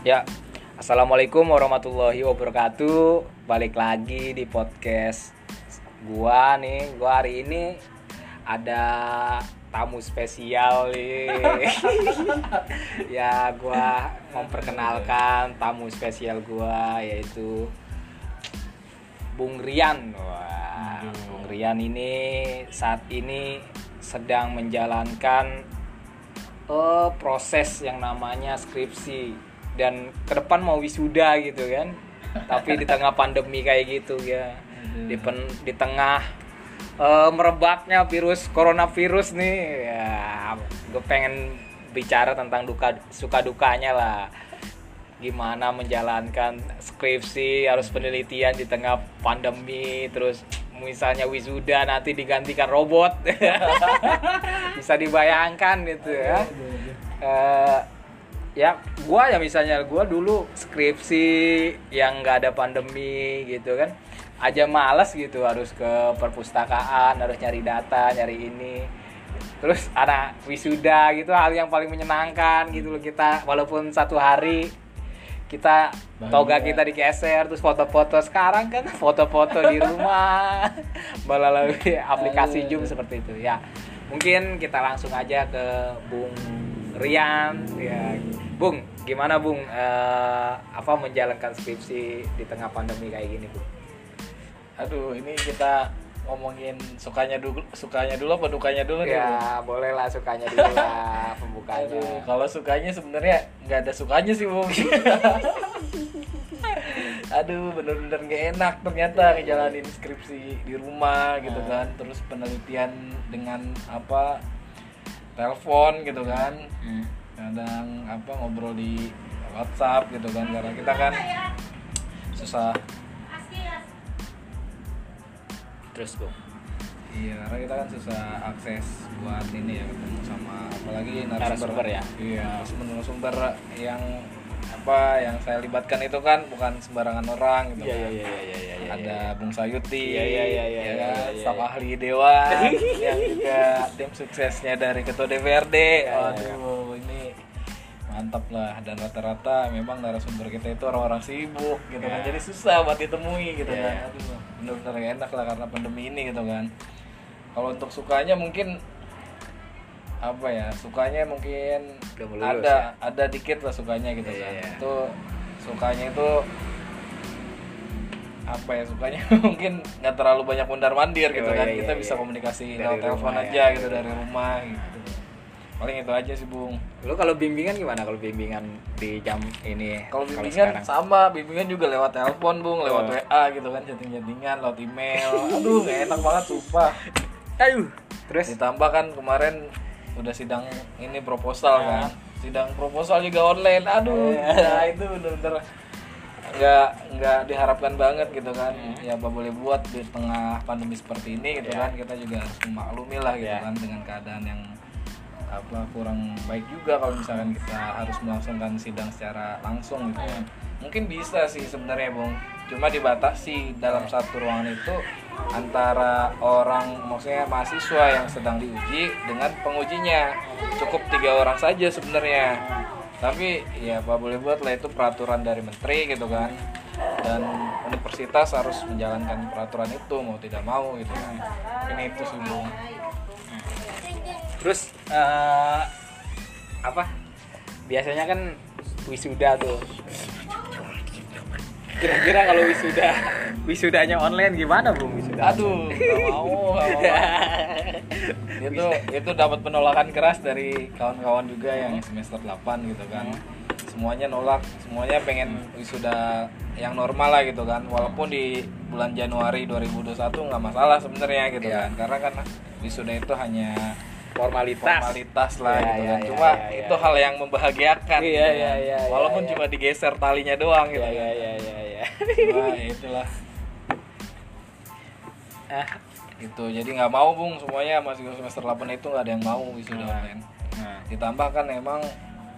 Ya, assalamualaikum warahmatullahi wabarakatuh. Balik lagi di podcast gua nih. Gua hari ini ada tamu spesial nih. ya, gua memperkenalkan tamu spesial gua yaitu Bung Rian. Wah, Bung Rian ini saat ini sedang menjalankan eh, proses yang namanya skripsi dan ke depan mau wisuda gitu kan. Tapi di tengah pandemi kayak gitu ya. Di pen, di tengah eh, merebaknya virus coronavirus nih ya gue pengen bicara tentang duka suka dukanya lah. Gimana menjalankan skripsi harus penelitian di tengah pandemi terus misalnya wisuda nanti digantikan robot. Bisa dibayangkan gitu ya. Eh, ya gua ya misalnya gua dulu skripsi yang nggak ada pandemi gitu kan. Aja males gitu harus ke perpustakaan harus nyari data nyari ini. Terus ada wisuda gitu hal yang paling menyenangkan gitu loh kita. Walaupun satu hari kita toga kita dikeser terus foto-foto. Sekarang kan foto-foto di rumah. Melalui aplikasi Zoom seperti itu ya. Mungkin kita langsung aja ke Bung Rian ya Bung gimana Bung Eh, apa menjalankan skripsi di tengah pandemi kayak gini Bung Aduh, ini kita ngomongin sukanya dulu, sukanya dulu apa dukanya dulu nih? Ya boleh lah sukanya dulu lah pembukanya Aduh, kalau sukanya sebenarnya nggak ada sukanya sih, Bung. Aduh, bener-bener gak enak ternyata ngejalanin skripsi di rumah gitu kan. Terus penelitian dengan apa telepon gitu kan. Hmm. Kadang apa ngobrol di WhatsApp gitu kan karena kita kan susah. Terus Bung Iya, karena kita kan susah akses buat ini ya ketemu sama apalagi Narasumber ya? Iya, narasumber yang apa yang saya libatkan itu kan bukan sembarangan orang gitu Iya, kan. iya, iya, iya, iya, iya, Ada Bung Sayuti, Iya, iya, iya, iya, ya iya, kan, iya, staf ahli dewan yang juga tim suksesnya dari ketua DPRD. Waduh, mantap lah dan rata-rata memang narasumber kita itu orang-orang sibuk gitu kan Iya. jadi susah buat ditemui gitu Iya, kan iya. bener-bener enak lah karena pandemi ini gitu kan kalau untuk sukanya mungkin apa ya sukanya mungkin lulus ada ya? ada dikit lah sukanya gitu Iya, kan iya. itu sukanya itu apa ya sukanya mungkin nggak terlalu banyak mundar mandir gitu Oh, kan iya, kita iya, bisa iya. komunikasi lewat telepon aja ya, gitu dari dari rumah gitu paling itu aja sih bung lu kalau bimbingan gimana kalau bimbingan di jam ini kalau bimbingan sekarang? sama bimbingan juga lewat telepon bung lewat Oh. wa gitu kan chatting chattingan lewat email aduh gak enak banget sumpah aduh terus ditambah kan kemarin udah sidang ini proposal Ya. kan sidang proposal juga online aduh Ya. nah itu bener-bener nggak nggak diharapkan banget gitu kan Hmm. ya apa boleh buat di tengah pandemi seperti ini gitu Ya. kan kita juga harus memaklumi lah gitu Ya. kan dengan keadaan yang apa kurang baik juga kalau misalkan kita harus melangsungkan sidang secara langsung gitu kan. Mungkin bisa sih sebenarnya bung. Cuma dibatasi dalam satu ruangan itu antara orang maksudnya mahasiswa yang sedang diuji dengan pengujinya. Cukup tiga orang saja sebenarnya. Tapi ya apa boleh buat lah itu peraturan dari menteri gitu kan. Dan universitas harus menjalankan peraturan itu mau tidak mau gitu kan. Ini itu sih bung terus eh, apa? Biasanya kan wisuda tuh. Kira-kira kalau wisuda wisudanya online gimana bung wisuda aduh nggak mau itu itu dapat penolakan keras dari kawan-kawan juga yang semester 8 gitu kan. Semuanya nolak semuanya pengen wisuda yang normal lah gitu kan. Walaupun di bulan Januari 2021 nggak masalah sebenarnya gitu Iya. kan. Karena kan wisuda itu hanya formalitas. Formalitas lah Iya, gitu iya, kan. iya, cuma iya, iya. itu hal yang membahagiakan Iya, gitu kan. iya, iya, iya, walaupun iya. cuma digeser talinya doang gitu ya ya kan ya ya ya Cuma ya itulah. Ah. Itu jadi nggak mau bung. Semuanya masih semester 8 itu nggak ada yang mau wisuda Nah. online. Nah. Ditambah kan emang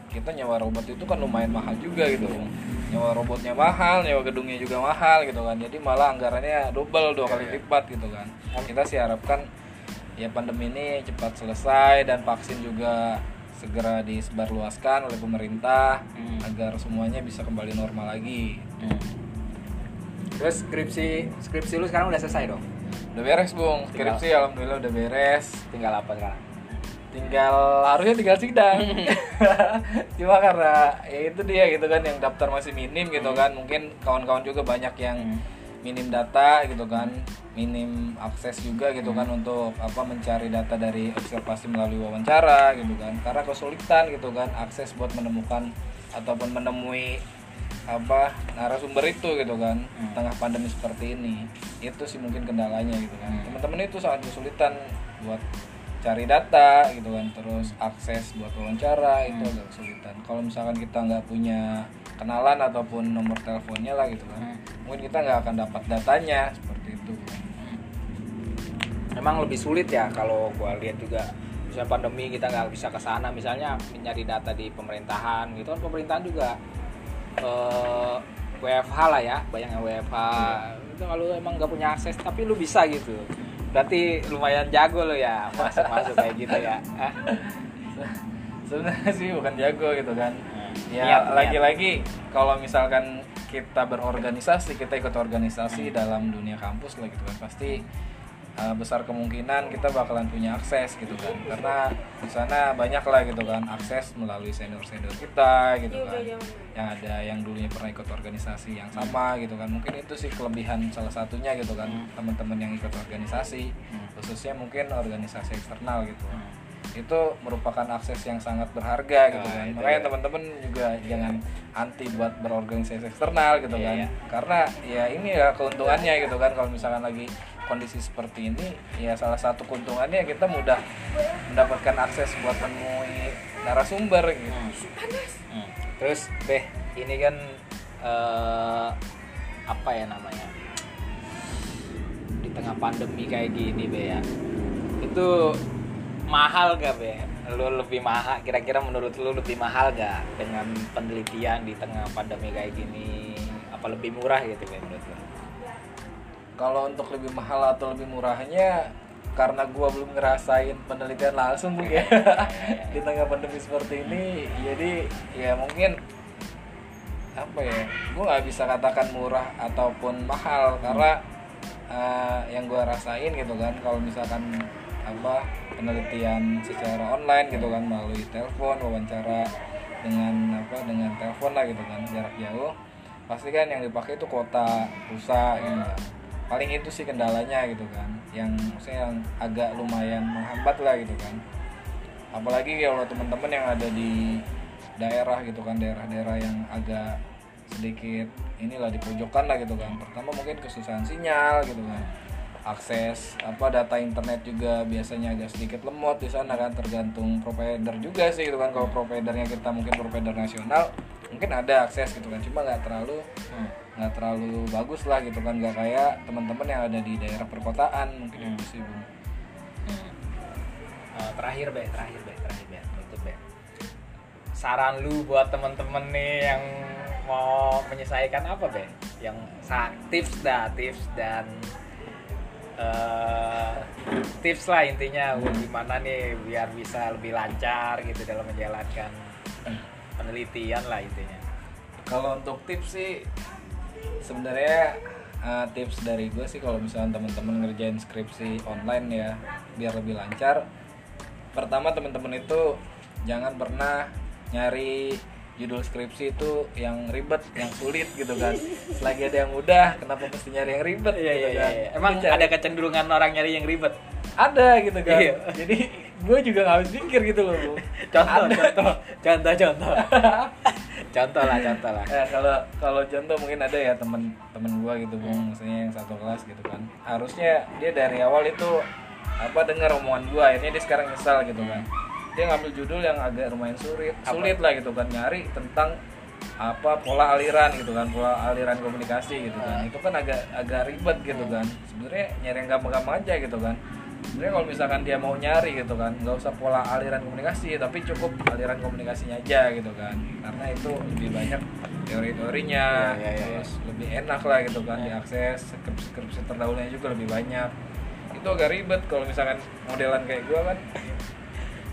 kita nyewa robot itu kan lumayan mahal juga gitu Bung. nyewa robotnya mahal nyewa gedungnya juga mahal gitu kan. Jadi malah anggarannya double dua kali lipat gitu kan. Kita sih harapkan ya pandemi ini cepat selesai dan vaksin juga segera disebarluaskan oleh pemerintah Hmm. agar semuanya bisa kembali normal lagi. terus skripsi skripsi lu sekarang udah selesai dong Udah beres bung, Tinggal- skripsi alhamdulillah udah beres. tinggal apa sekarang Tinggal harusnya tinggal sidang. Cuma karena ya itu dia gitu kan yang daftar masih minim gitu kan. Mungkin kawan-kawan juga banyak yang Hmm. Minim data gitu kan, minim akses juga gitu kan untuk apa mencari data dari observasi melalui wawancara gitu kan. Karena kesulitan gitu kan akses buat menemukan ataupun menemui apa narasumber itu gitu kan Hmm. tengah pandemi seperti ini itu sih mungkin kendalanya gitu kan Hmm. teman-teman itu sangat kesulitan buat cari data gitu kan terus akses buat wawancara itu Hmm. agak kesulitan kalau misalkan kita nggak punya kenalan ataupun nomor teleponnya lah gitu kan Hmm. Mungkin kita nggak akan dapat datanya seperti itu. Emang lebih sulit ya kalau gua lihat juga misalnya pandemi kita nggak bisa ke sana misalnya nyari data di pemerintahan gitu kan pemerintahan juga eh, WFH lah ya banyaknya WFH itu kalau emang nggak punya akses tapi lu bisa gitu. Berarti lumayan jago lo ya masuk masuk kayak gitu ya. Sebenarnya sih bukan jago gitu kan. Ya lagi-lagi kalau misalkan kita berorganisasi kita ikut organisasi dalam dunia kampus lah gitu kan. Pasti uh, besar kemungkinan kita bakalan punya akses gitu kan. Karena di sana banyak lah gitu kan akses melalui senior senior kita gitu kan. yang ada yang dulunya pernah ikut organisasi yang sama gitu kan. Mungkin itu sih kelebihan salah satunya gitu kan Hmm. teman-teman yang ikut organisasi. Hmm. khususnya mungkin organisasi eksternal gitu. Hmm. Itu merupakan akses yang sangat berharga gitu Ah, kan makanya ya. teman-teman juga jangan anti buat berorganisasi eksternal gitu Iya, kan iya. karena ya ini ya keuntungannya gitu kan kalau misalkan lagi kondisi seperti ini ya salah satu keuntungannya kita mudah mendapatkan akses buat menemui narasumber gitu Hmm. Terus Beh, ini kan eh, apa ya namanya? Di tengah pandemi kayak gini Beh ya. Itu mahal gak Beh? Lu lebih mahal kira-kira menurut lu lebih mahal gak dengan penelitian di tengah pandemi kayak gini? Apa lebih murah gitu Beh menurut lu? kalau untuk lebih mahal atau lebih murahnya karena gua belum ngerasain penelitian langsung Bu, ya di tengah pandemi seperti ini jadi ya mungkin apa ya gua nggak bisa katakan murah ataupun mahal karena eh, yang gua rasain gitu kan kalau misalkan apa penelitian secara online gitu kan melalui telepon wawancara dengan apa dengan telepon lah gitu kan jarak jauh. Pasti kan yang dipakai itu kuota pulsa gitu kan. paling itu sih kendalanya gitu kan yang maksudnya yang agak lumayan menghambat lah gitu kan. Apalagi kalau teman-teman yang ada di daerah gitu kan daerah-daerah yang agak sedikit inilah di pojokan lah gitu kan. Pertama mungkin kesusahan sinyal gitu kan akses apa data internet juga biasanya agak sedikit lemot di sana kan tergantung provider juga sih gitu kan. Kalau providernya kita mungkin provider nasional mungkin ada akses gitu kan. Cuma nggak terlalu Hmm. nggak terlalu bagus lah gitu kan. Nggak kayak teman-teman yang ada di daerah perkotaan mungkin itu sih bung Eh, terakhir Beh, terakhir Beh, terakhir Beh, tutup Beh. Saran lu buat temen-temen nih yang mau menyelesaikan apa Beh? Yang tips dah, tips dan eh, tips lah intinya buat gimana nih biar bisa lebih lancar gitu dalam menjalankan penelitian lah intinya. kalau untuk tips sih sebenarnya uh, tips dari gue sih kalau misalnya teman-teman ngerjain skripsi online ya biar lebih lancar pertama teman-teman itu jangan pernah nyari judul skripsi itu yang ribet yang sulit gitu kan selagi ada yang mudah kenapa mesti nyari yang ribet Iya gitu iya kan? iya. Emang ada kecenderungan orang nyari yang ribet. ada gitu kan Iya. jadi gue juga nggak habis pikir gitu loh. Contoh, Ada. contoh, contoh, contoh. contoh lah, contoh lah. ya kalau kalau contoh mungkin ada ya temen temen gua gitu bung maksudnya yang satu kelas gitu kan harusnya dia dari awal itu apa dengar omongan gua akhirnya dia sekarang nyesal gitu kan dia ngambil judul yang agak lumayan sulit. Apa? sulit lah gitu kan nyari tentang apa pola aliran gitu kan pola aliran komunikasi gitu kan. Itu kan agak agak ribet gitu kan. Sebenarnya nyari yang gampang-gampang aja gitu kan. Sebenarnya kalau misalkan dia mau nyari gitu kan nggak usah pola aliran komunikasi tapi cukup aliran komunikasinya aja gitu kan. Karena itu lebih banyak teori-teorinya Iya, iya, iya, terus lebih enak lah gitu kan diakses skripsi-skripsi terdahulunya juga lebih banyak. Itu agak ribet kalau misalkan modelan kayak gua kan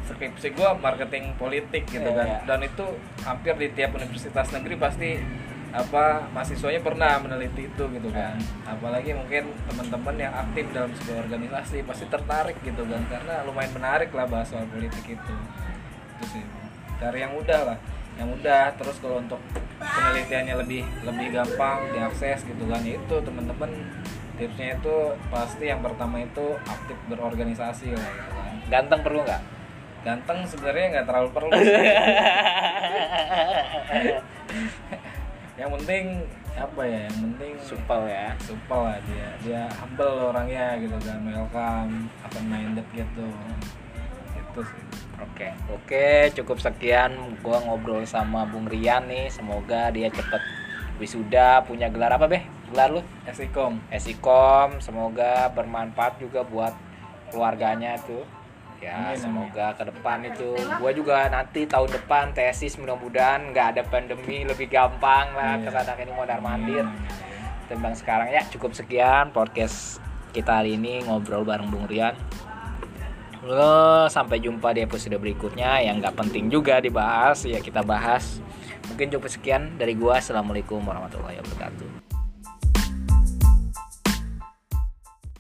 skripsi gue marketing politik gitu Iya, kan. iya. dan itu hampir di tiap universitas negeri pasti apa mahasiswanya pernah meneliti itu gitu kan. Iya. apalagi mungkin teman-teman yang aktif dalam sebuah organisasi pasti tertarik gitu kan. Karena lumayan menarik lah bahas soal politik itu. Itu sih. Cari yang mudah lah. Yang mudah. Terus kalau untuk penelitiannya lebih lebih gampang diakses gitu kan ya itu teman-teman tipsnya itu pasti yang pertama itu aktif berorganisasi lah gitu kan. Ganteng perlu nggak? Ganteng sebenarnya nggak terlalu perlu yang penting apa ya yang penting Supel ya. supel lah dia dia humble orangnya gitu kan welcome open minded gitu itu sih Oke, oke, cukup sekian gua ngobrol sama Bung Rian nih. Semoga dia cepet wisuda, punya gelar apa, Beh? Gelar lu? Esikom Esikom, semoga bermanfaat juga buat keluarganya tuh. Ya, Amin, semoga ke depan itu gua juga nanti tahun depan tesis mudah-mudahan nggak ada pandemi lebih gampang lah Iya. ke sana ini modal mandir. Tembang sekarang ya cukup sekian podcast kita hari ini ngobrol bareng Bung Rian. Lo sampai jumpa di episode berikutnya yang nggak penting juga dibahas ya kita bahas. Mungkin cukup sekian dari gua. Assalamualaikum warahmatullahi wabarakatuh.